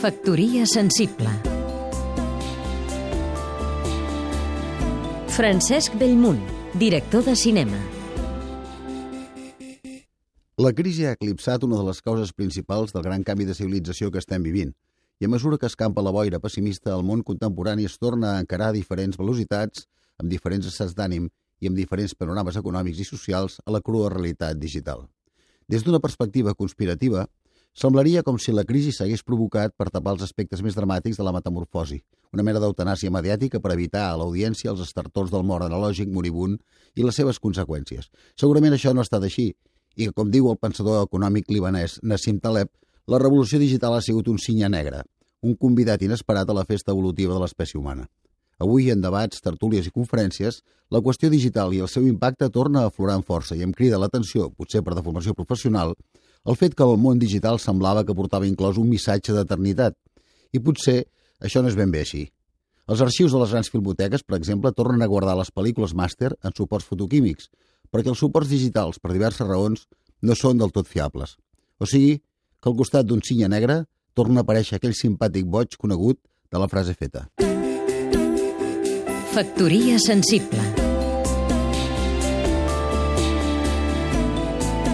Factoria sensible Francesc Bellmunt, director de cinema La crisi ha eclipsat una de les causes principals del gran canvi de civilització que estem vivint, i a mesura que escampa la boira pessimista, el món contemporani es torna a encarar a diferents velocitats, amb diferents estats d'ànim i amb diferents panorames econòmics i socials a la crua realitat digital. Des d'una perspectiva conspirativa, semblaria com si la crisi s'hagués provocat per tapar els aspectes més dramàtics de la metamorfosi, una mena d'eutanàsia mediàtica per evitar a l'audiència els estertors del mort analògic moribund i les seves conseqüències. Segurament això no ha estat així, i com diu el pensador econòmic libanès Nassim Taleb, la revolució digital ha sigut un cinya negre, un convidat inesperat a la festa evolutiva de l'espècie humana. Avui, en debats, tertúlies i conferències, la qüestió digital i el seu impacte torna a aflorar amb força i em crida l'atenció, potser per deformació professional, el fet que el món digital semblava que portava inclòs un missatge d'eternitat. I potser això no és ben bé així. Els arxius de les grans filmoteques, per exemple, tornen a guardar les pel·lícules màster en suports fotoquímics, perquè els suports digitals, per diverses raons, no són del tot fiables. O sigui, que al costat d'un cinya negre torna a aparèixer aquell simpàtic boig conegut de la frase feta. Factoria sensible